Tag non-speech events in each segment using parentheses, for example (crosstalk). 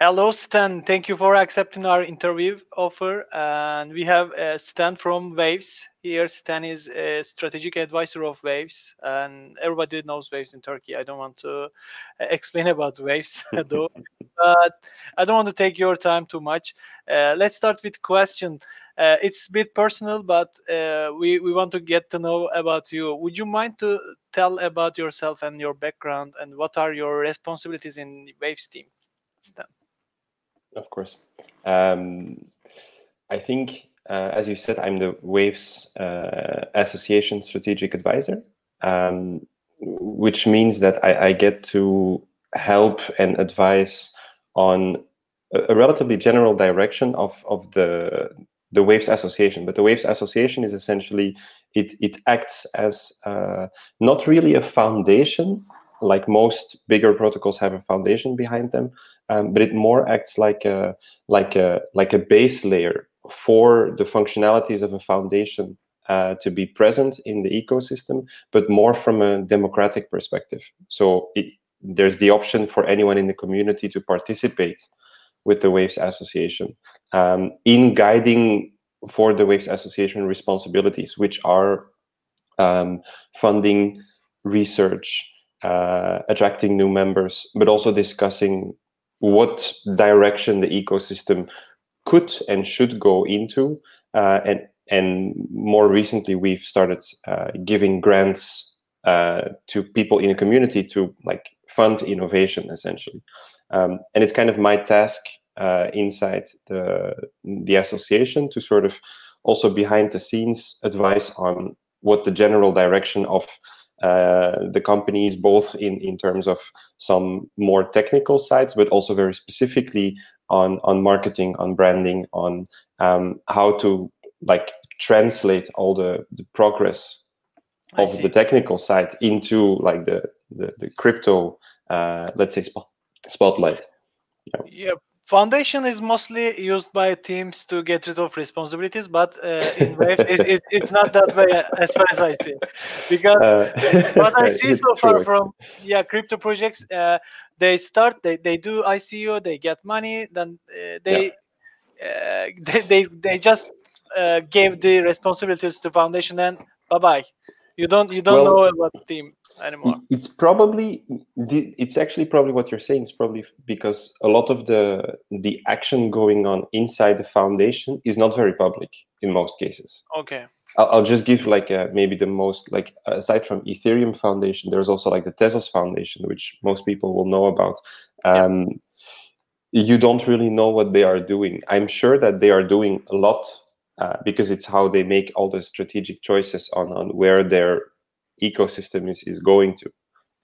Hello, Stan. Thank you for accepting our interview offer. And we have uh, Stan from Waves here. Stan is a strategic advisor of Waves, and everybody knows Waves in Turkey. I don't want to uh, explain about Waves, (laughs) though. but I don't want to take your time too much. Uh, let's start with question. Uh, it's a bit personal, but uh, we we want to get to know about you. Would you mind to tell about yourself and your background, and what are your responsibilities in Waves team, Stan? Of course. Um, I think, uh, as you said, I'm the Waves uh, Association Strategic Advisor, um, which means that I, I, get to help and advise on a, a, relatively general direction of, of the the Waves Association. But the Waves Association is essentially it it acts as uh, not really a foundation like most bigger protocols have a foundation behind them, um, but it more acts like a like a like a base layer for the functionalities of a foundation uh, to be present in the ecosystem, but more from a democratic perspective. So it, there's the option for anyone in the community to participate with the Waves Association um, in guiding for the Waves Association responsibilities, which are um, funding research, uh, attracting new members, but also discussing what direction the ecosystem could and should go into. Uh, and and more recently, we've started uh, giving grants uh, to people in a community to like fund innovation, essentially. Um, and it's kind of my task uh, inside the the association to sort of also behind the scenes advice on what the general direction of the companies, both in, in terms of some more technical sides, but also very specifically on, on marketing, on branding, on um, how to like translate all the, the progress of the technical side into like the, the, the crypto, uh, let's say, spot, spotlight. Yeah. yeah foundation is mostly used by teams to get rid of responsibilities but uh, in waves it, it, it's not that way uh, as far as i see because uh, what i (laughs) see so far true. from yeah crypto projects uh, they start they, they do ico they get money then uh, they, yeah. Uh, (laughs) they, they they just gave the responsibilities to foundation and bye bye you don't you don't well, know about team anymore. It's probably it's actually probably what you're saying is probably because a lot of the the action going on inside the foundation is not very public in most cases. Okay. I'll, I'll just give like a, maybe the most like aside from Ethereum Foundation, there's also like the Tezos Foundation, which most people will know about. Um, yeah. You don't really know what they are doing. I'm sure that they are doing a lot uh, because it's how they make all the strategic choices on on where their ecosystem is, is going to.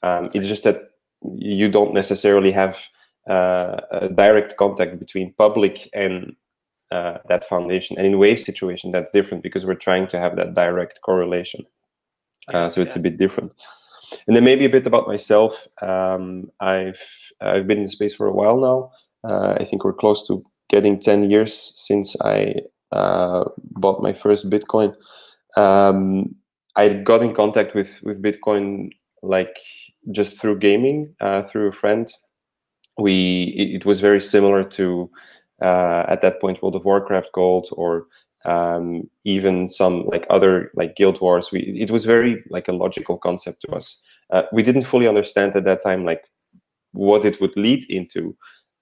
Um, it's just that you don't necessarily have uh, a direct contact between public and uh, that foundation. And in wave situation, that's different because we're trying to have that direct correlation. Uh, so it's yeah. a bit different. And then maybe a bit about myself. Um, I've I've been in space for a while now. Uh, I think we're close to getting 10 years since I uh, bought my first Bitcoin. Um, I got in contact with with Bitcoin like just through gaming, uh, through a friend. We it, it was very similar to uh, at that point World of Warcraft Gold or um, even some like other like Guild Wars. We it was very like a logical concept to us. Uh, we didn't fully understand at that time like what it would lead into,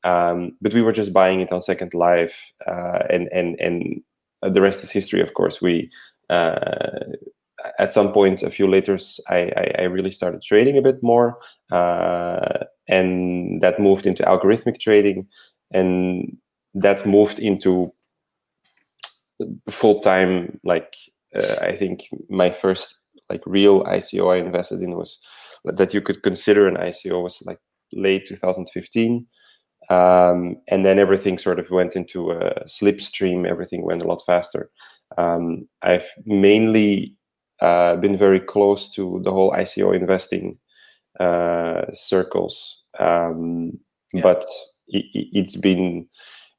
um, but we were just buying it on Second Life, uh, and and and the rest is history. Of course, we uh, at some point a few later I, I, I really started trading a bit more uh, and that moved into algorithmic trading and that moved into full-time like uh, i think my first like real ico i invested in was that you could consider an ico was like late 2015 um, and then everything sort of went into a slipstream everything went a lot faster um, i've mainly uh, been very close to the whole ICO investing uh, circles, um, yeah. but it, has been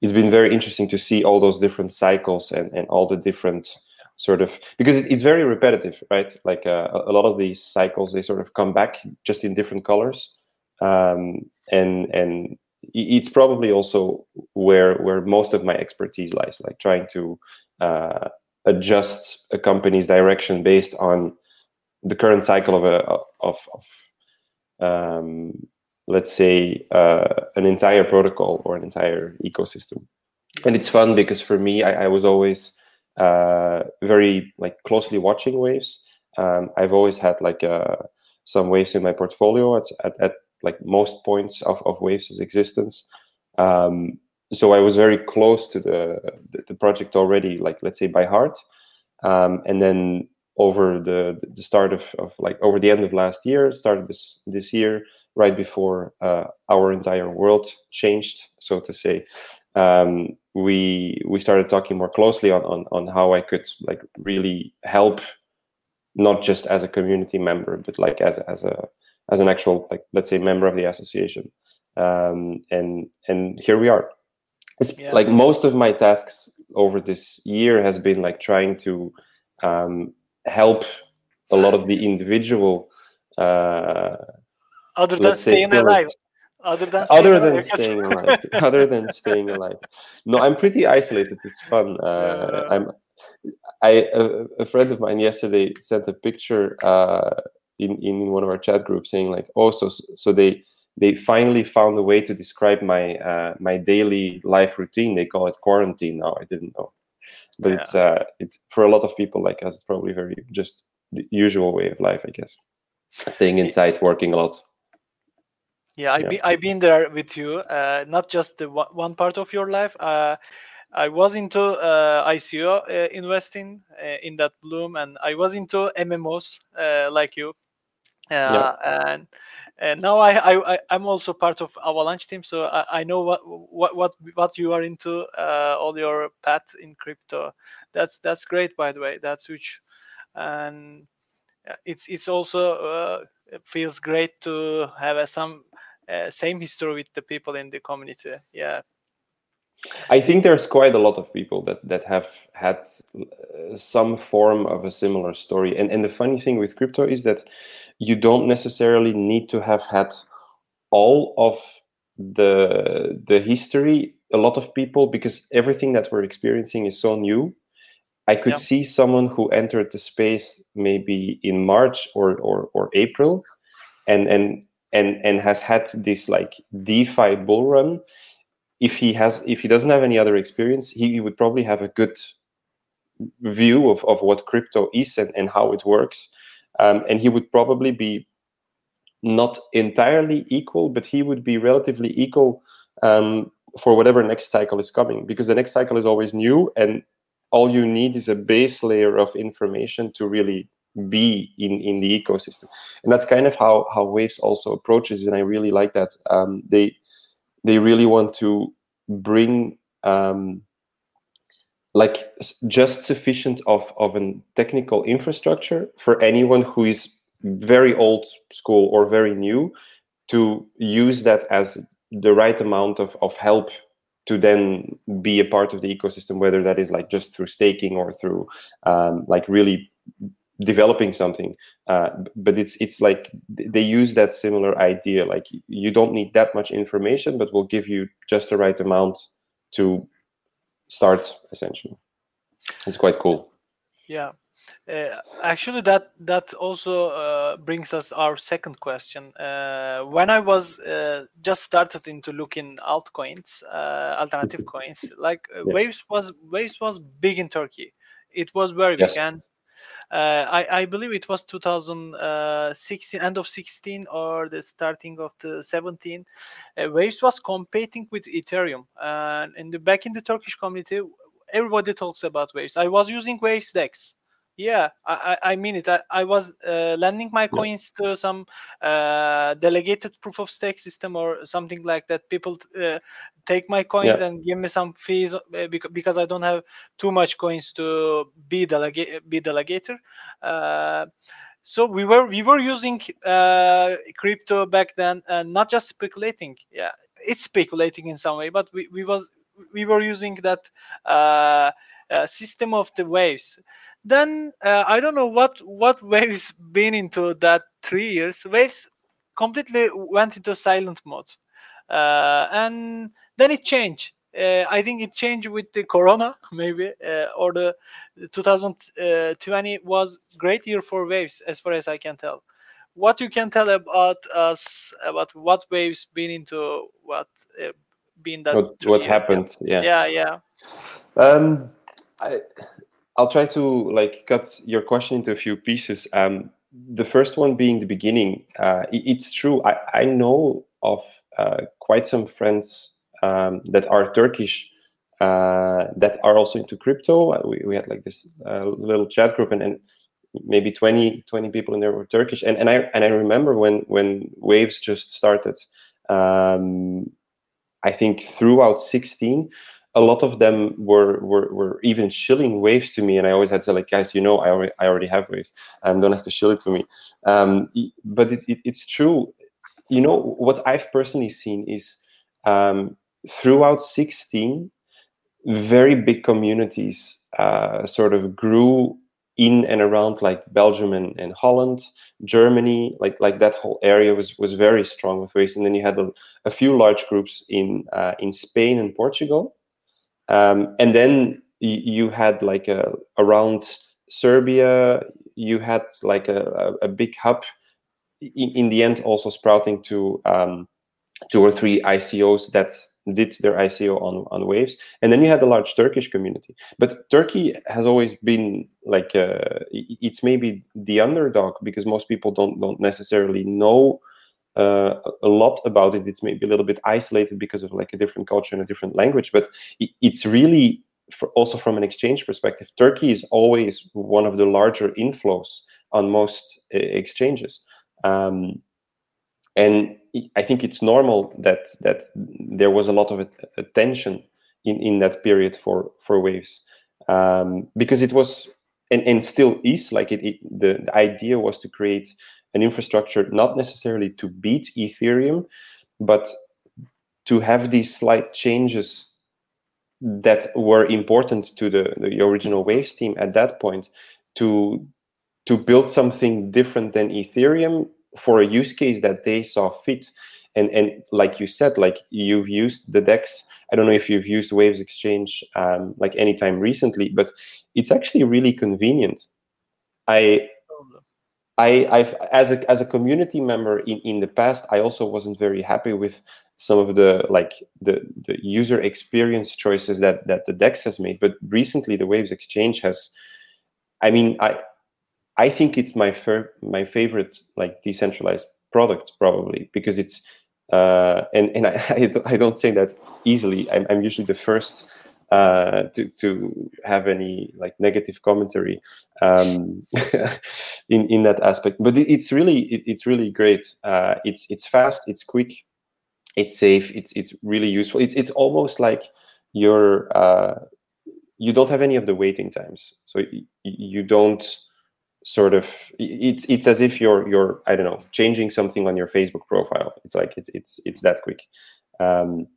it's been very interesting to see all those different cycles and, and all the different sort of because it, it's very repetitive, right? Like uh, a lot of these cycles, they sort of come back just in different colors, um, and and it's probably also where where most of my expertise lies, like trying to uh, adjust a company's direction based on the current cycle of a of, of um, let's say uh, an entire protocol or an entire ecosystem. And it's fun because for me i, I was always uh, very like closely watching waves. Um, i've always had like uh, some waves in my portfolio at, at, at like most points of, of waves' existence. Um, so i was very close to the, the, the project already like let's say by heart. Um, and then over the the start of, of like over the end of last year started this this year right before uh, our entire world changed so to say um, we we started talking more closely on, on on how i could like really help not just as a community member but like as as a as an actual like let's say member of the association. Um, and and here we are. It's yeah. like most of my tasks over this year has been like trying to um, help a lot of the individual uh, other than staying alive. Other than staying other alive. than (laughs) staying alive. Other than staying alive. No i'm pretty isolated. It's fun. Uh, yeah. i'm i a, a, friend of mine yesterday sent a picture uh, in in one of our chat groups saying like oh so so they they finally found a way to describe my uh, my daily life routine they call it quarantine now i didn't know but yeah. it's uh it's for a lot of people like us it's probably very just the usual way of life i guess staying inside working a lot yeah i've, yeah. Be, I've been there with you uh not just the one part of your life uh I was into uh, ICO uh, investing uh, in that bloom, and I was into MMOs uh, like you. Uh, and and now I, I I'm also part of Avalanche team, so I, I know what what what what you are into, uh, all your path in crypto. That's that's great, by the way. That's huge, and it's it's also uh, it feels great to have a, some uh, same history with the people in the community. Yeah. I think there's quite a lot of people that that have had uh, some form of a similar story, and and the funny thing with crypto is that you don't necessarily need to have had all of the the history a lot of people because everything that we're experiencing is so new. I could yeah. see someone who entered the space maybe in march or, or or april and and and and has had this like defi bull run if he has if he doesn't have any other experience he, he would probably have a good view of, of what crypto is and, and how it works um, and he would probably be not entirely equal, but he would be relatively equal um, for whatever next cycle is coming, because the next cycle is always new, and all you need is a base layer of information to really be in in the ecosystem, and that's kind of how how Waves also approaches, and I really like that. Um, they they really want to bring um, like just sufficient of of a technical infrastructure for anyone who is very old school or very new to use that as the right amount of, of help to then be a part of the ecosystem whether that is like just through staking or through um, like really developing something uh, but it's it's like they use that similar idea like you don't need that much information but we'll give you just the right amount to start essentially. It's quite cool. Yeah. Uh, actually that that also uh, brings us our second question. Uh, when i was uh, just started into looking altcoins uh, alternative (laughs) coins like uh, yeah. waves was waves was big in turkey. It was very yes. big and uh, I, I, believe it was 2016, end of 16 or the starting of the 17. Uh, Waves was competing with Ethereum, and in the back in the Turkish community, everybody talks about Waves. I was using Waves Dex yeah, I, I mean it. I, I was uh, lending my coins yeah. to some uh, delegated proof of stake system or something like that. People uh, take my coins yeah. and give me some fees uh, because I don't have too much coins to be delegate be delegator. Uh, so we were we were using uh, crypto back then, and not just speculating. Yeah, it's speculating in some way, but we, we was we were using that system of the waves then uh, I don't know what what (laughs) Waves been into that three years. Waves completely went into silent mode. uh, and then it changed. Uh, I think it changed with the Corona, (laughs) maybe, uh, or the 2020 was great year for waves, as far as I can tell. What you can tell about us about what waves been into what uh, been that what, what happened? Yeah, yeah, yeah. Um, I I'll try to like cut your question into a few pieces. Um, the first one being the beginning. Uh, it, it's true. I, I know of uh, quite some friends um, that are Turkish uh, that are also into crypto. We, we had like this uh, little chat group and, and maybe 20, 20 people in there were Turkish. And, and I and I remember when when Waves just started. Um, I think throughout 16, a lot of them were, were were even shilling waves to me, and I always had to say, like, guys, you know, I already I already have waves, and don't have to shill it to me. Um, but it, it, it's true. You know what I've personally seen is um, throughout 16, very big communities uh, sort of grew in and around like Belgium and, and Holland, Germany, like like that whole area was was very strong with waves. And then you had a, a few large groups in uh, in Spain and Portugal um, and then you had like a, around Serbia, you had like a, a big hub. In, in, the end, also sprouting to um, two or three ICOs that did their ICO on, on Waves, and then you had a large Turkish community. But Turkey has always been like uh, it's maybe the underdog because most people don't don't necessarily know uh, a lot about it. It's maybe a little bit isolated because of like a different culture and a different language, but it's really also from an exchange perspective. Turkey is always one of the larger inflows on most uh, exchanges. Um, and I think it's normal that that there was a lot of attention in, in that period for for waves um, because it was and, and still is like it, it the, the idea was to create an infrastructure not necessarily to beat Ethereum, but to have these slight changes that were important to the, the original Waves team at that point to to build something different than Ethereum for a use case that they saw fit. And and like you said, like you've used the DEX. I don't know if you've used Waves Exchange um, like anytime recently, but it's actually really convenient. I I, I've as a as a community member in, in the past, I also wasn't very happy with some of the like the the user experience choices that that the Dex has made. But recently, the Waves Exchange has, I mean, I I think it's my fir- my favorite like decentralized product probably because it's uh, and and I (laughs) I don't say that easily. I'm I'm usually the first uh, to to have any like negative commentary um, (laughs) in in that aspect. But it, it's really it, it's really great. Uh, it's it's fast. It's quick. It's safe. It's it's really useful. It's it's almost like you're uh, you don't have any of the waiting times. So you don't sort of it's it's as if you're you're I don't know changing something on your Facebook profile. It's like it's it's it's that quick. Um,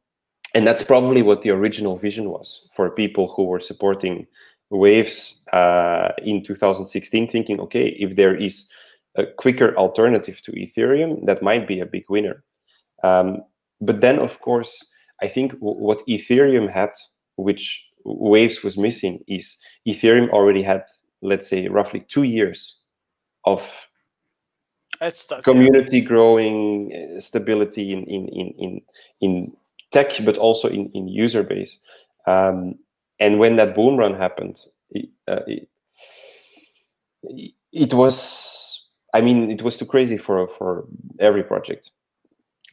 and that's probably what the original vision was for people who were supporting waves uh, in 2016 thinking okay if there is a quicker alternative to ethereum that might be a big winner um, but then of course i think what ethereum had which waves was missing is ethereum already had let's say roughly two years of community yeah. growing uh, stability in in in in, in tech, but also in, in user base. Um, and when that boom run happened, it, uh, it, it, was, I mean, it was too crazy for for every project.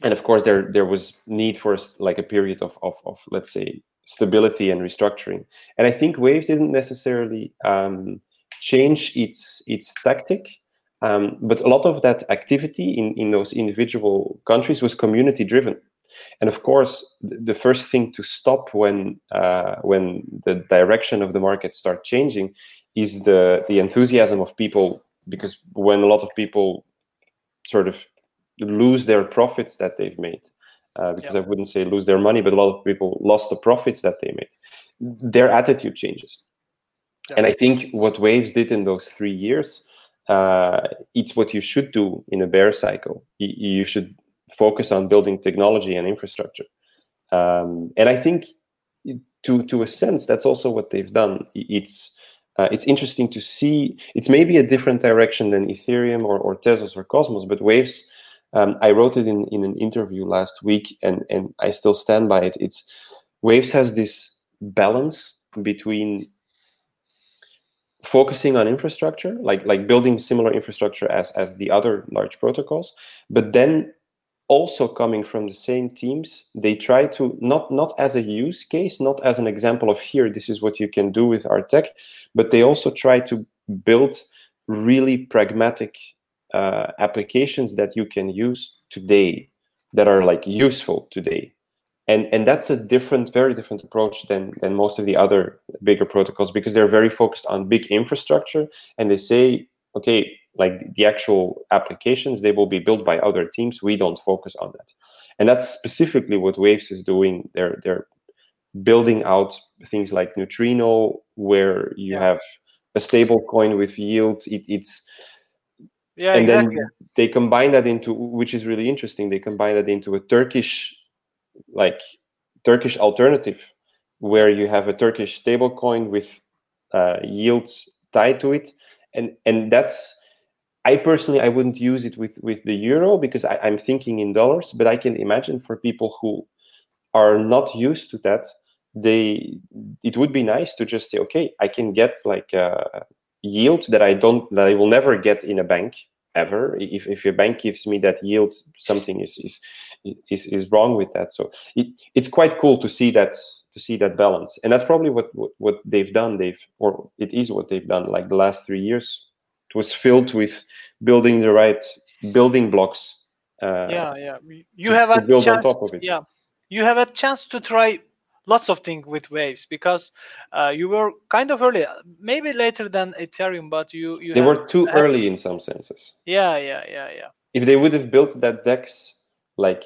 And of course, there there was need for like a period of, of, of let's say stability and restructuring. And I think Waves didn't necessarily um, change its its tactic, um, but a lot of that activity in, in those individual countries was community driven. And of course, the first thing to stop when uh, when the direction of the market start changing is the the enthusiasm of people. Because when a lot of people sort of lose their profits that they've made, uh, because yeah. I wouldn't say lose their money, but a lot of people lost the profits that they made, their attitude changes. Yeah. And I think what Waves did in those three years, uh, it's what you should do in a bear cycle. You, you should focus on building technology and infrastructure. Um, and I think, to to a sense, that's also what they've done. It's uh, it's interesting to see. It's maybe a different direction than Ethereum or, or Tezos or Cosmos, but Waves. Um, I wrote it in, in an interview last week, and and I still stand by it. It's Waves has this balance between focusing on infrastructure, like like building similar infrastructure as as the other large protocols, but then also coming from the same teams. They try to not not as a use case not as an example of here this is what you can do with our tech but they also try to build really pragmatic uh, applications that you can use today that are like useful today. And and that's a different very different approach than than most of the other bigger protocols because they're very focused on big infrastructure and they say okay like the actual applications they will be built by other teams. We don't focus on that. And that's specifically what waves is doing. They're they're building out things like neutrino where you yeah. have a stable coin with yield. It, it's yeah and exactly. then they combine that into which is really interesting they combine that into a turkish like turkish alternative where you have a turkish stable coin with uh, yields tied to it. And and that's I personally I wouldn't use it with with the euro because I, I'm thinking in dollars, but I can imagine for people who are not used to that, they it would be nice to just say, okay, I can get like a yield that I don't that I will never get in a bank ever. If if a bank gives me that yield, something is is is, is wrong with that. So it, it's quite cool to see that to see that balance, and that's probably what, what what they've done. They've or it is what they've done. Like the last three years, was filled with building the right building blocks. Uh, yeah, yeah. You have a build chance, on top of it. Yeah, you have a chance to try lots of things with waves because uh, you were kind of early, maybe later than Ethereum, but you you they were too early in some senses. Yeah, yeah, yeah, yeah. If they would have built that DEX like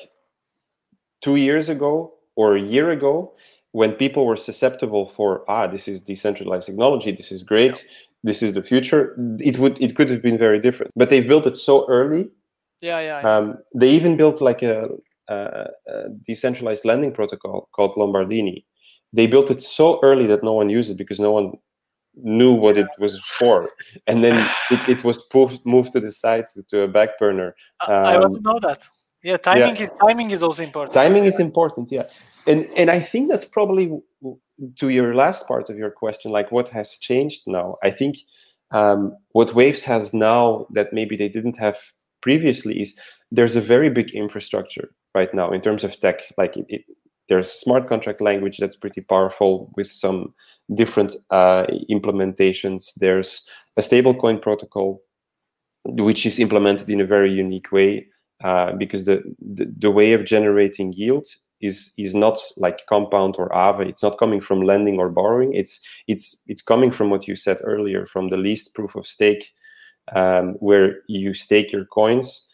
two years ago or a year ago, when people were susceptible for ah, this is decentralized technology, this is great. Yeah this is the future it would it could have been very different. But they built it so early. Yeah yeah, yeah. Um, they even built like a, a, a, decentralized lending protocol called lombardini. They built it so early that no one used it because no one knew what it was for. And then (sighs) it, it was moved, moved to the side to, to a back burner. Um, i also know that. Yeah timing yeah. is timing is also important. Timing is important yeah. And and i think that's probably to your last part of your question, like what has changed now? I think um, what Waves has now that maybe they didn't have previously is there's a very big infrastructure right now in terms of tech. Like it, it, there's smart contract language that's pretty powerful with some different uh, implementations. There's a stablecoin protocol which is implemented in a very unique way uh, because the, the, the way of generating yield is is not like compound or Aave. It's not coming from lending or borrowing. It's it's it's coming from what you said earlier, from the leased proof of stake, um, where you stake your coins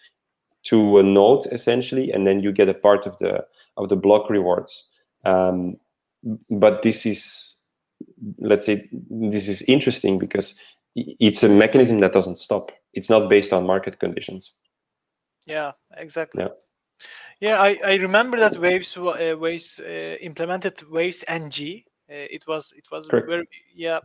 to a node essentially, and then you get a part of the of the block rewards. Um, but this is, let's say, this is interesting because it's a mechanism that doesn't stop. It's not based on market conditions. Yeah, exactly. Yeah. Yeah, I, I remember that Waves uh, Waves uh, implemented Waves NG. Uh, it was it was Correct. very yeah.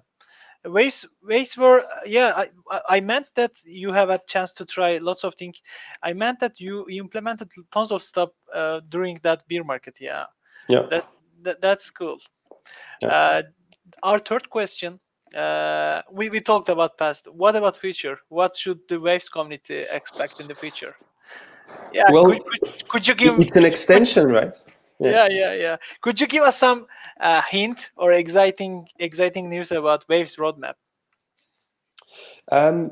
Waves Waves were yeah. I I meant that you have a chance to try lots of things. I meant that you, you implemented tons of stuff uh, during that beer market. Yeah. Yeah. That, that that's cool. Yeah. Uh, our third question. Uh, we, we talked about past. What about future? What should the Waves community expect in the future? Yeah. Well, could, could, could you give? It's an extension, right? Yeah. yeah, yeah, yeah. Could you give us some uh, hint or exciting, exciting news about Waves roadmap? Um,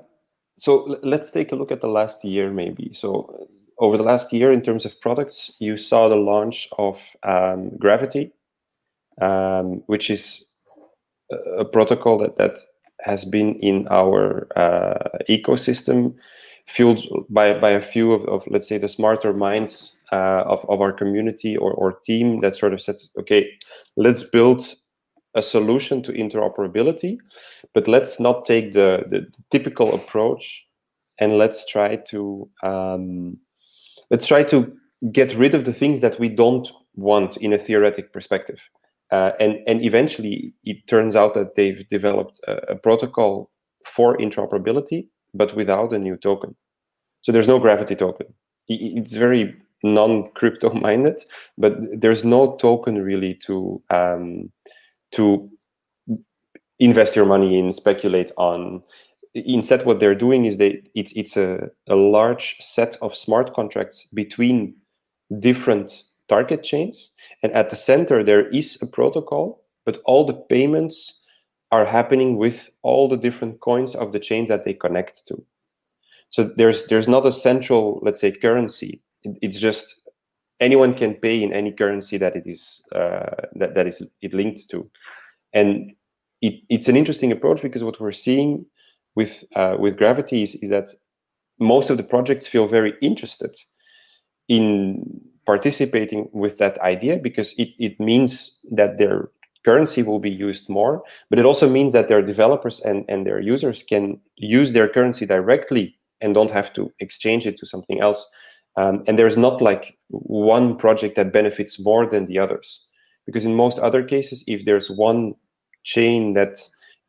so let's take a look at the last year, maybe. So over the last year, in terms of products, you saw the launch of um, Gravity, um, which is a protocol that that has been in our uh, ecosystem fueled by by a few of, of let's say the smarter minds uh, of, of our community or, or team that sort of said okay let's build a solution to interoperability but let's not take the, the, the typical approach and let's try to um, let's try to get rid of the things that we don't want in a theoretic perspective. Uh, and and eventually, it turns out that they've developed a, a protocol for interoperability, but without a new token. So there's no gravity token. It's very non-crypto (laughs) minded, but there's no token really to um, to invest your money in, speculate on. Instead, what they're doing is they it's it's a, a large set of smart contracts between different target chains, and at the center there is a protocol, but all the payments are happening with all the different coins of the chains that they connect to. So there's there's not a central, let's say, currency. It, it's just anyone can pay in any currency that it is uh, that that is it linked to, and it, it's an interesting approach because what we're seeing with uh, with Gravity is, is that most of the projects feel very interested in participating with that idea because it, it means that their currency will be used more, but it also means that their developers and, and their users can use their currency directly and don't have to exchange it to something else. Um, and there's not like one project that benefits more than the others. Because in most other cases, if there's one chain that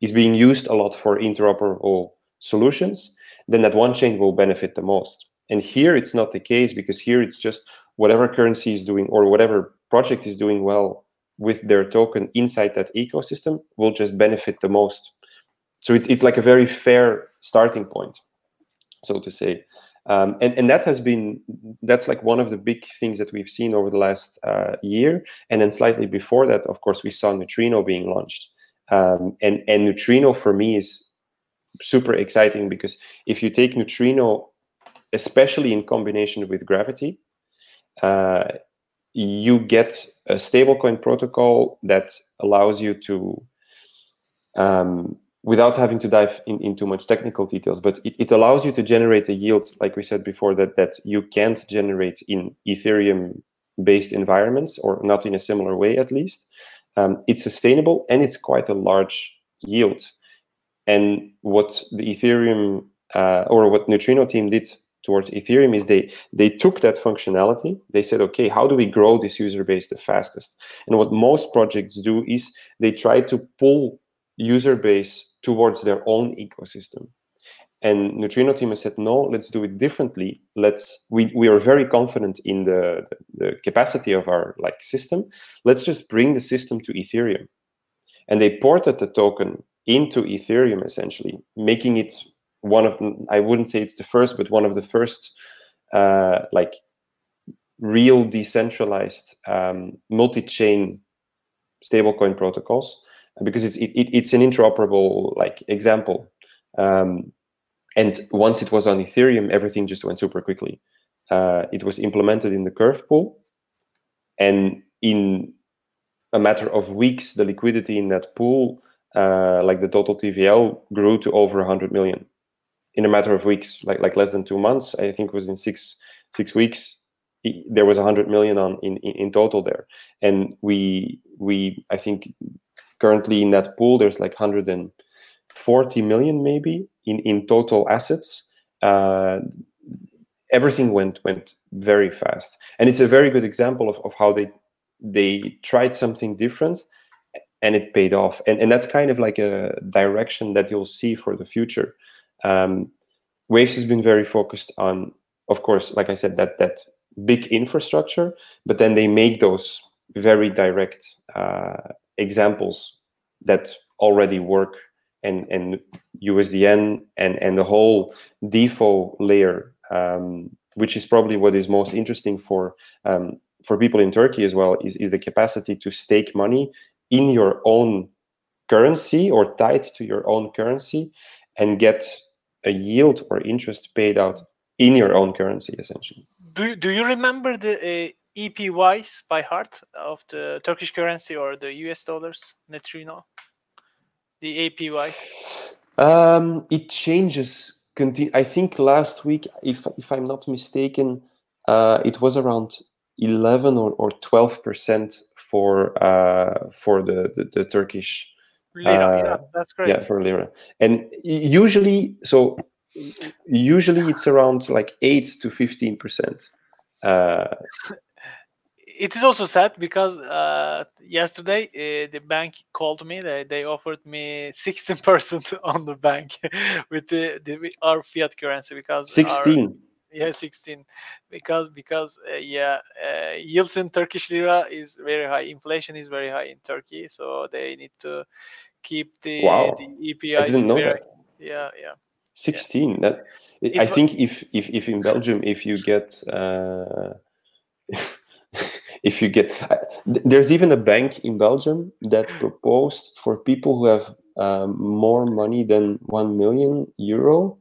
is being used a lot for interoperable solutions, then that one chain will benefit the most. And here it's not the case because here it's just whatever currency is doing or whatever project is doing well with their token inside that ecosystem will just benefit the most. So it's, it's like a very fair starting point so to say. Um, and, and that has been that's like one of the big things that we've seen over the last uh, year and then slightly before that of course we saw neutrino being launched um, and and neutrino for me is super exciting because if you take neutrino especially in combination with gravity uh, you get a stablecoin protocol that allows you to um, without having to dive in, in too much technical details, but it, it allows you to generate a yield, like we said before, that, that you can't generate in Ethereum based environments or not in a similar way at least. Um, it's sustainable and it's quite a large yield. And what the Ethereum uh, or what Neutrino team did towards Ethereum is they they took that functionality. They said, okay, how do we grow this user base the fastest? And what most projects do is they try to pull user base towards their own ecosystem. And Neutrino team has said, no, let's do it differently. Let's we, we are very confident in the, the capacity of our like system. Let's just bring the system to Ethereum. And they ported the token into Ethereum essentially, making it one of I wouldn't say it's the first, but one of the first uh, like real decentralized um, multi-chain stablecoin protocols because it's it, it's an interoperable like example. Um, and once it was on Ethereum, everything just went super quickly. Uh, it was implemented in the Curve pool, and in a matter of weeks, the liquidity in that pool, uh, like the total TVL, grew to over 100 million in a matter of weeks, like like less than two months. I think it was in six six weeks. There was 100 million on in, in, total there, and we we I think currently in that pool there's like 140 million maybe in in total assets uh, everything went went very fast and it's a very good example of, of how they they tried something different and it paid off and, and that's kind of like a direction that you'll see for the future um, waves has been very focused on of course like i said that that big infrastructure but then they make those very direct uh, examples that already work and and USDN and and the whole DeFi layer, um, which is probably what is most interesting for um, for people in Turkey as well, is is the capacity to stake money in your own currency or tied to your own currency and get a yield or interest paid out in your own currency essentially. Do do you remember the uh, APYs by heart of the Turkish currency or the US dollars, Neutrino? The APYs? Um, it changes. Conti- I think last week, if if I'm not mistaken, uh, it was around 11 or, or 12 percent for uh, for the, the, the Turkish. Lira, uh, yeah, that's great. Yeah, for lira, and usually, so usually it's around like eight to 15 percent Uh, it is also sad because uh, yesterday uh, the bank called me. They, they offered me 16% (laughs) on the bank (laughs) with the, the our fiat currency because our- 16. Yeah 16 because because uh, yeah uh, yields in turkish lira is very high inflation is very high in turkey so they need to keep the Wow. the epis I didn't know very, that. yeah yeah 16 that i It I think if if if in belgium if you get uh (laughs) if you get I- there's even a bank in belgium that proposed for people who have um, more money than 1 million euro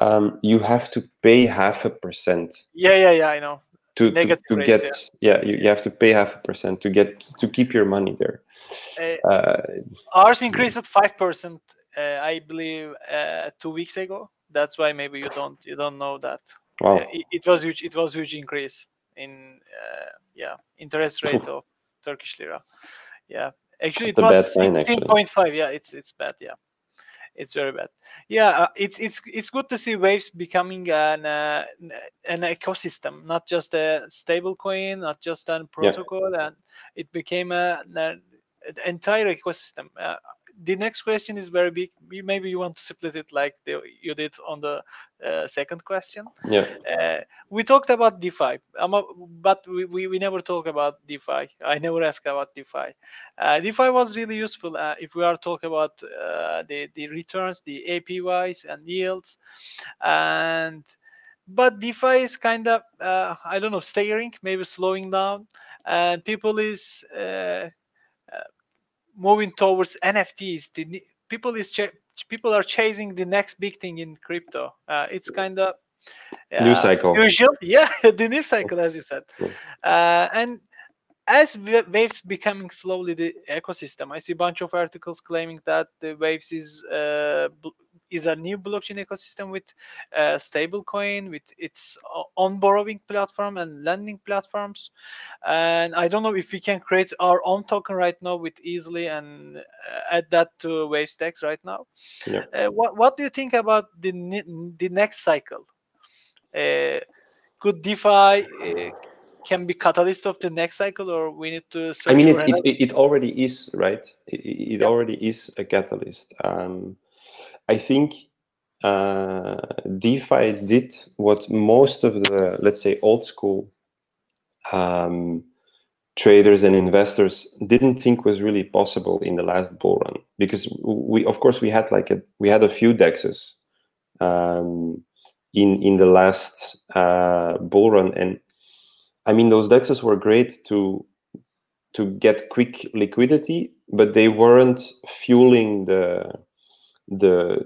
um, you have to pay half a percent yeah yeah yeah i know. to, to, Negative to rates, get yeah, you, you have to pay half a percent to get to keep your money there. Uh, uh, ours increased at 5% uh, i believe uh, two weeks ago. That's why maybe you don't you don't know that. Wow. It, it was huge it was huge increase in uh, yeah interest (laughs) rate of turkish lira. Yeah. Actually That's it was sign, 16.5 yeah it's it's bad yeah it's very bad. Yeah uh, it's it's it's good to see waves becoming an uh, an ecosystem not just a stable coin not just a protocol and it became a, an entire ecosystem. Uh, the next question is very big maybe you want to split it like the, you did on the uh, second question yeah uh, we talked about DeFi, uh, but we, we, we never talk about DeFi. I never ask about DeFi. Uh, DeFi was really useful uh, if we are talking about uh, the, the returns, the APYs and yields. And but DeFi is kind of uh, I don't know staggering, maybe slowing down, and people is moving towards NFTs. The people is ch- people are chasing the next big thing in crypto. Uh, it's kind of News cycle. Usual, (laughs) yeah, the news cycle, as you said. Uh, and as wa- waves becoming slowly the ecosystem, I see a bunch of articles claiming that the waves is uh, is a new blockchain ecosystem with uh, stable coin, with its o- own borrowing platform and lending platforms. And I don't know if we can create our own token right now with easily and uh, add that to Waves Dex right now. Yeah. Uh, what what do you think about the the next cycle? uh, could DeFi uh, can be catalyst of the next cycle, or we need to I mean, it, it, it already is, right? It, it already is a catalyst. Um, I think uh, DeFi did what most of the, let's say, old school um, traders and investors didn't think was really possible in the last bull run. Because we, of course, we had like a, we had a few dexes um, in in the last uh, bull run, and I mean, those dexes were great to to get quick liquidity, but they weren't fueling the the.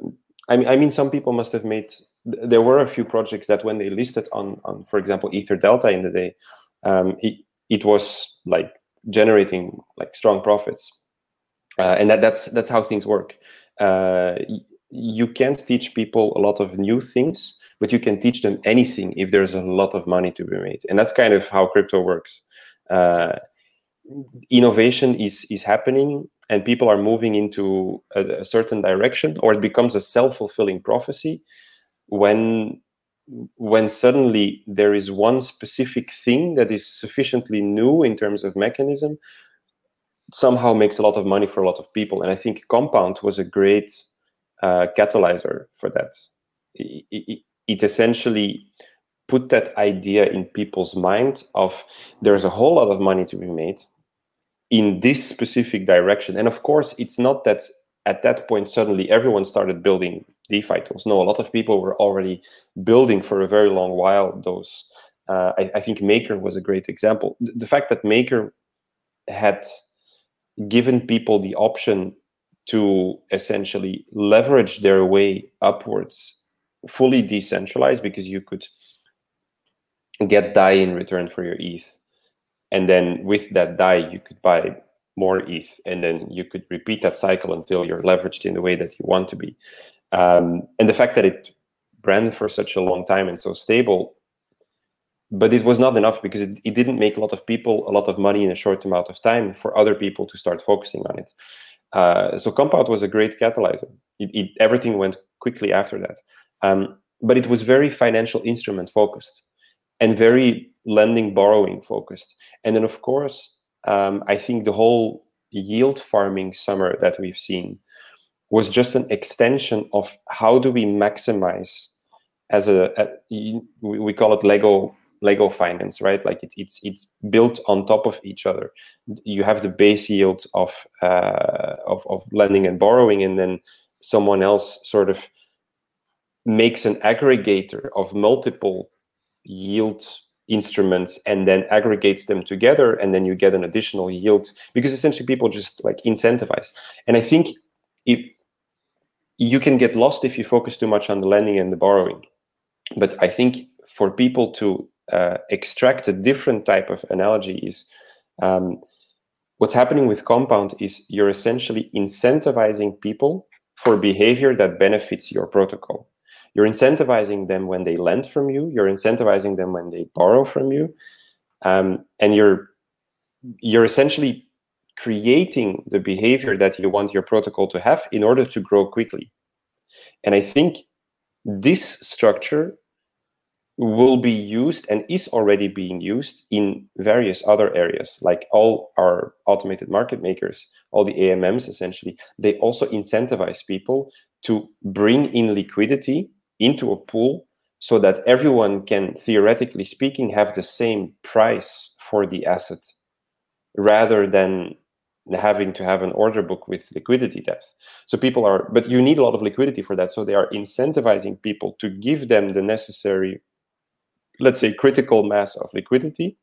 I mean, I mean, some people must have made. There were a few projects that when they listed on on, for example, Ether Delta in the day, um, it it was like generating like strong profits, uh, and that that's that's how things work. Uh, you can't teach people a lot of new things, but you can teach them anything if there's a lot of money to be made, and that's kind of how crypto works. Uh, innovation is is happening and people are moving into a, a certain direction or it becomes a self-fulfilling prophecy when when suddenly there is one specific thing that is sufficiently new in terms of mechanism somehow makes a lot of money for a lot of people. And i think compound was a great uh, catalyzer for that. It, it, it essentially put that idea in people's mind of there's a whole lot of money to be made in this specific direction. And of course, it's not that at that point suddenly everyone started building DeFi tools. No, a lot of people were already building for a very long while those. Uh, I, I think Maker was a great example. The, the fact that Maker had given people the option to essentially leverage their way upwards, fully decentralized, because you could get DAI in return for your ETH. And then with that DAI, you could buy more ETH. And then you could repeat that cycle until you're leveraged in the way that you want to be. Um, and the fact that it ran for such a long time and so stable, but it was not enough because it, it didn't make a lot of people a lot of money in a short amount of time for other people to start focusing on it. Uh, so Compound was a great catalyzer. It, it, everything went quickly after that. Um, but it was very financial instrument focused and very lending borrowing focused. And then, of course, um, I think the whole yield farming summer that we've seen was just an extension of how do we maximize as a, a we call it Lego Lego finance, right? Like it, it's it's built on top of each other. You have the base yield of uh, of of lending and borrowing, and then someone else sort of makes an aggregator of multiple yield instruments and then aggregates them together and then you get an additional yield because essentially people just like incentivize. And i think if you can get lost if you focus too much on the lending and the borrowing. But i think for people to uh, extract a different type of analogy is um, what's happening with compound is you're essentially incentivizing people for behavior that benefits your protocol you're incentivizing them when they lend from you. You're incentivizing them when they borrow from you. Um, and you're you're essentially creating the behavior that you want your protocol to have in order to grow quickly. And i think this structure will be used and is already being used in various other areas like all our automated market makers all the amms essentially. They also incentivize people to bring in liquidity into a pool so that everyone can theoretically speaking have the same price for the asset rather than having to have an order book with liquidity depth. So people are but you need a lot of liquidity for that. So they are incentivizing people to give them the necessary let's say critical mass of liquidity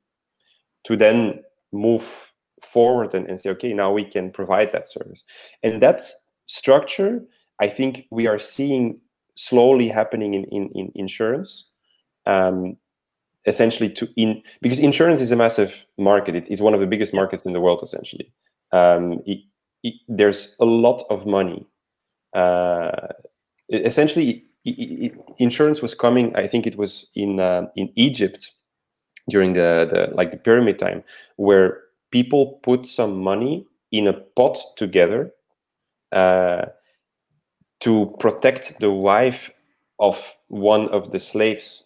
to then move forward and, and say okay now we can provide that service. And that structure i think we are seeing slowly happening in, in, in insurance. Um, essentially to in because insurance is a massive market it is one of the biggest markets in the world essentially um, it, it, there's a lot of money uh, essentially insurance was coming i think it was in uh, in egypt during the, the like the pyramid time where people put some money in a pot together uh, to protect the wife of one of the slaves.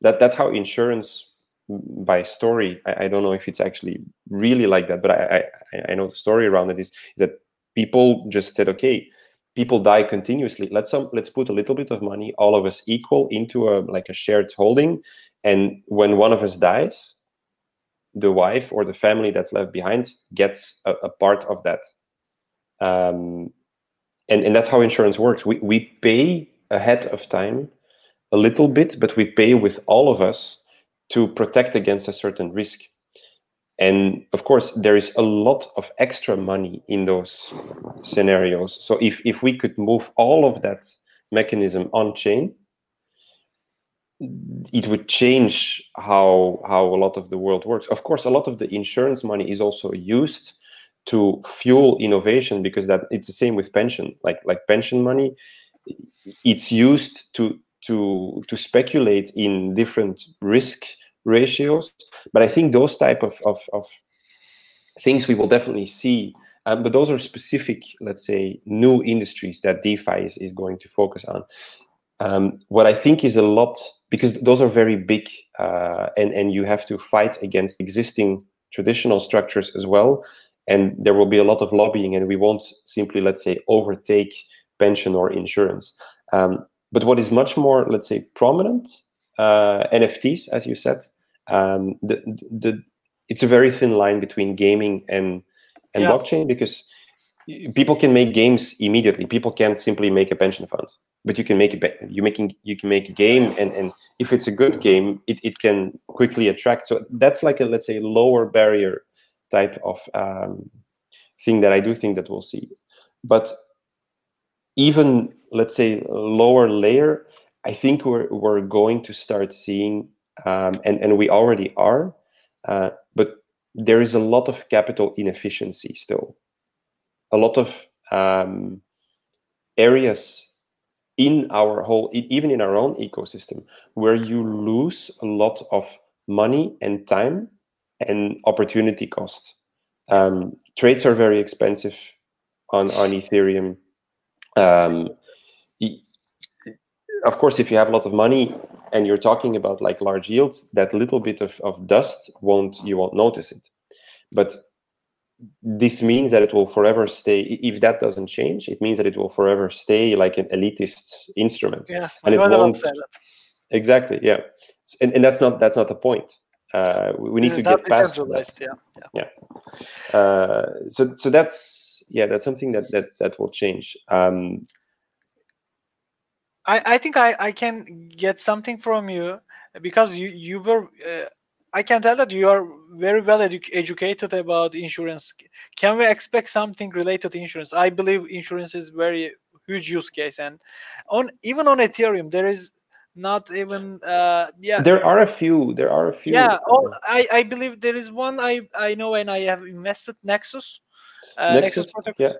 That that's how insurance by story. I, I don't know if it's actually really like that, but I, I, I know the story around it is, is that people just said, okay, people die continuously. Let's some let's put a little bit of money, all of us equal, into a like a shared holding, and when one of us dies, the wife or the family that's left behind gets a, a part of that. Um, and, and that's how insurance works. We, we pay ahead of time a little bit, but we pay with all of us to protect against a certain risk. And of course, there is a lot of extra money in those scenarios. So if, if we could move all of that mechanism on chain, it would change how how a lot of the world works. Of course, a lot of the insurance money is also used to fuel innovation because that it's the same with pension. Like like pension money it's used to to to speculate in different risk ratios. But i think those type of of, of things we will definitely see. Um, but those are specific let's say new industries that defi is, is going to focus on. Um, what i think is a lot because those are very big uh, and and you have to fight against existing traditional structures as well and there will be a lot of lobbying and we won't simply let's say overtake pension or insurance. Um, but what is much more let's say prominent uh, nfts as you said um, the, the it's a very thin line between gaming and and yeah. blockchain because people can make games immediately. People can't simply make a pension fund but you can make a you making you can make a game and and if it's a good game it, it can quickly attract. So that's like a let's say lower barrier type of um, thing that I do think that we'll see. But even let's say lower layer, I think we're we're going to start seeing, um, and and we already are, uh, but there is a lot of capital inefficiency still, a lot of um, areas in our whole, even in our own ecosystem, where you lose a lot of money and time and opportunity cost. Um, trades are very expensive on on Ethereum. Um, of course, if you have a lot of money, and you're talking about like large yields, that little bit of, of dust won't you won't notice it. But this means that it will forever stay if that doesn't change it means that it will forever stay like an elitist instrument yeah and it won't exactly yeah and, and that's not that's not the point uh, we, need to get past that. Yeah, yeah. Uh, so so that's yeah that's something that that that will change um, I, I think I, I can get something from you because you you were uh, I can tell that you are very well edu- educated about insurance. Can we expect something related to insurance? I believe insurance is very huge use case, and on even on Ethereum there is not even uh, yeah there are a few there are a few yeah. All, I I believe there is one I I know and I have invested Nexus. Uh, Nexus, protocol, yeah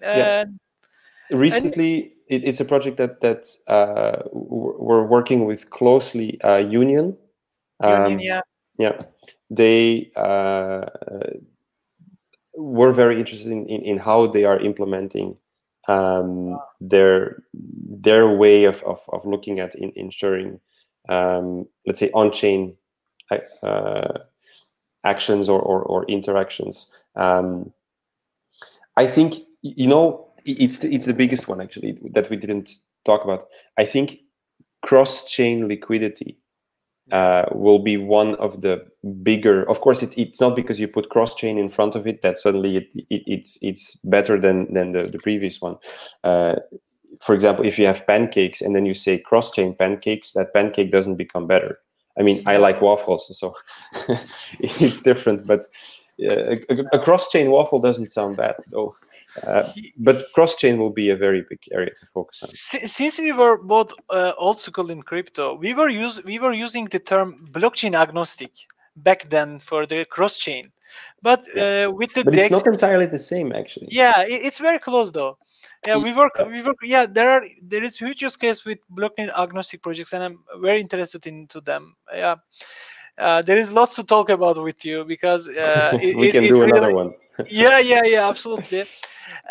yeah. and recently it, it's a project that that uh, we're working with closely uh, union Union, Um, yeah. yeah they uh, were very interested in, in, in how they are implementing um, their their way of, of, of looking at in, ensuring um, let's say on-chain uh, actions or, or, or interactions. Um, i think you know it's the, it's the biggest one actually that we didn't talk about. I think cross-chain liquidity uh, will be one of the bigger. Of course, it, it's not because you put cross chain in front of it that suddenly it, it, it's it's better than than the, the previous one. Uh, for example, if you have pancakes and then you say cross chain pancakes, that pancake doesn't become better. I mean, I like waffles, so (laughs) it's different. But uh, a, a cross chain waffle doesn't sound bad though. Uh, but cross chain will be a very big area to focus on. Si- Since we were both uh, old school in crypto, we were use we were using the term blockchain agnostic back then for the cross chain, but uh, with the But it's not entirely the same, actually. yeah, i- it's very close though. Yeah, we work we work. Yeah, there are there is huge use case with blockchain agnostic projects, and I'm very interested into them. Yeah. Uh, there is lots to talk about with you because uh, (laughs) it, we it- can it do really- another one. (laughs) yeah yeah yeah absolutely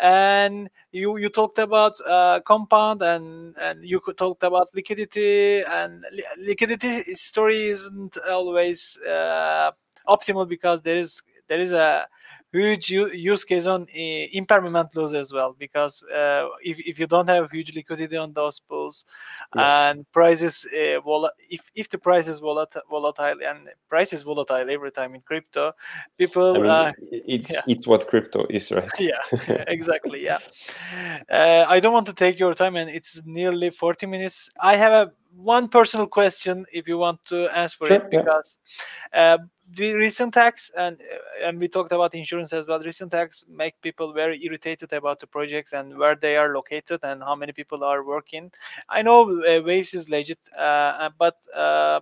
and you you talked about uh, compound and and you talked about liquidity and li- liquidity story isn't always uh, optimal because there is there is a huge use case on uh, impermanent loss as well because uh, if, if you don't have huge liquidity on those pools Yes. and prices uh, vol- if if the price is volatile volatile and price is volatile every time in crypto people I mean, uh, it's yeah. it's what crypto is, right? (laughs) yeah (laughs) exactly yeah uh, i don't want to take your time and it's nearly 40 minutes i have a one personal question if you want to answer Sure, it yeah. because uh, the recent tax and uh, and we talked about insurance as well recent tax make people very irritated about the projects and where they are located and how many people are working. I know uh, waves is legit uh, but uh,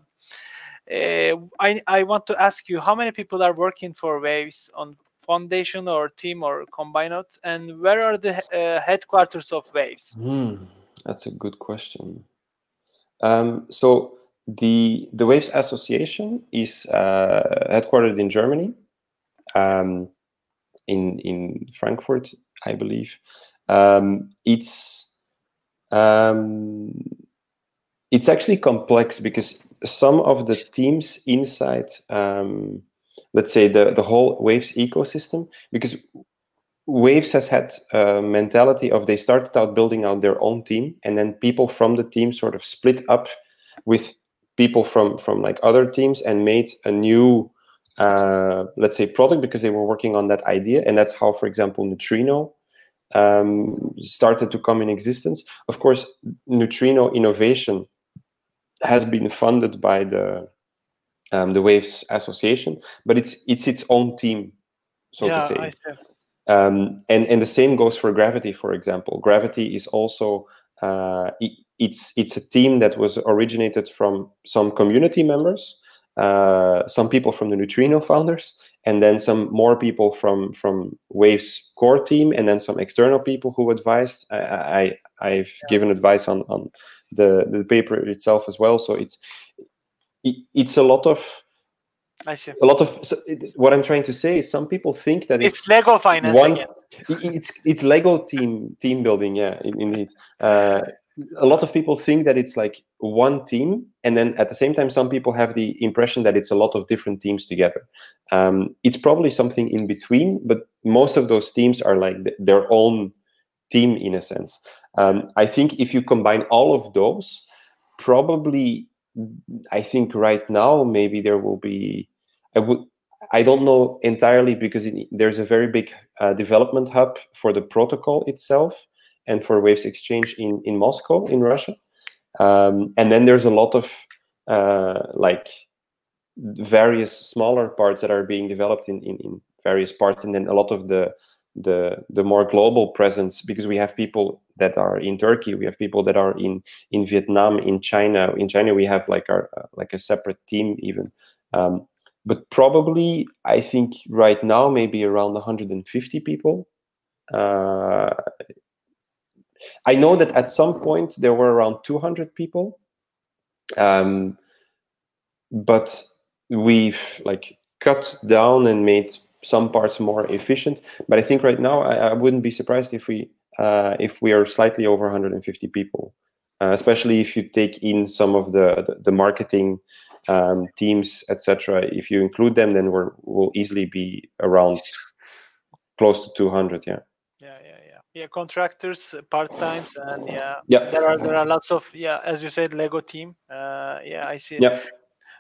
uh, I, I want to ask you how many people are working for waves on foundation or team or combine it and where are the uh, headquarters of waves? Hmm, that's a good question. Um, so the the Waves Association is uh, headquartered in Germany, um, in in Frankfurt, I believe. Um, it's um, it's actually complex because some of the teams inside, um, let's say the the whole Waves ecosystem, because Waves has had a mentality of they started out building out their own team, and then people from the team sort of split up with people from from like other teams and made a new, uh, let's say, product because they were working on that idea, and that's how, for example, Neutrino um, started to come in existence. Of course, Neutrino innovation has been funded by the um, the Waves Association, but it's it's its own team, so yeah to say. Um, and and the same goes for Gravity, for example. Gravity is also uh, it's it's a team that was originated from some community members, uh, some people from the Neutrino founders, and then some more people from from Wave's core team, and then some external people who advised. I, I I've given advice on on the the paper itself as well. So it's it, it's a lot of I see. a lot of so it, what I'm trying to say is some people think that It's Lego finance one again. it's it's lego team team building yeah indeed uh, a lot of people think that it's like one team and then at the same time some people have the impression that it's a lot of different teams together. Um, it's probably something in between but most of those teams are like th- their own team in a sense. Um, i think if you combine all of those probably i think right now maybe there will be i would i don't know entirely because it, there's a very big uh, development hub for the protocol itself and for Waves Exchange in, in Moscow, in Russia. Um, and then there's a lot of uh, like various smaller parts that are being developed in, in, in various parts, and then a lot of the the the more global presence because we have people that are in Turkey, we have people that are in in Vietnam, in China. In China, we have like our uh, like a separate team even. Um, but probably, I think right now maybe around 150 people. Uh, I know that at some point there were around 200 people, um, but we've like cut down and made some parts more efficient. But I think right now I, I wouldn't be surprised if we uh, if we are slightly over 150 people, uh, especially if you take in some of the the, the marketing um, teams, etc. If you include them, then we're, we'll easily be around close to 200. Yeah yeah contractors uh, part times and yeah. Yeah. There are there are lots of yeah as you said lego team. Uh yeah i see. Yeah.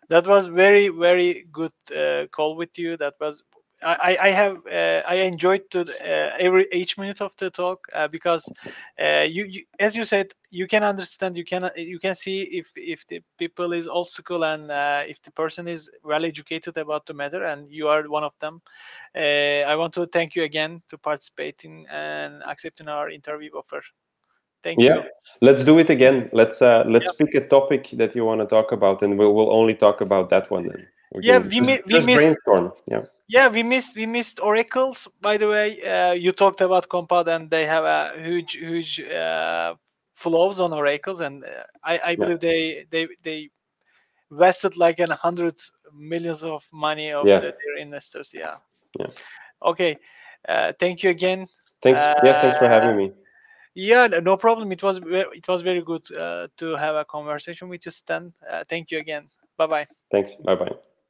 That was very very good uh, call with you. That was I, I have uh, I enjoyed the, uh, every each minute of the talk uh, because uh, you, you, as you said you can understand you can you can see if if the people is old school and uh, if the person is well educated about the matter and you are one of them. Uh, I want to thank you again to participating and accepting our interview offer. Thank you. yeah. you. Let's do it again. Let's let's pick a topic that you want to talk about, and we'll we'll only talk about that one then. We yeah, we, just, mi- we just missed brainstorm. Yeah. Yeah we missed we missed oracles by the way. Uh, you talked about compound and they have a huge huge uh, flows on oracles and uh, i i believe yeah. they they they vested like an hundred millions of money of yeah. the, their investors yeah. Yeah. Okay uh, thank you again. Thanks yeah thanks for having me. yeah no problem. It was it was very good uh, to have a conversation with you stan. Uh, thank you again. Bye bye thanks bye bye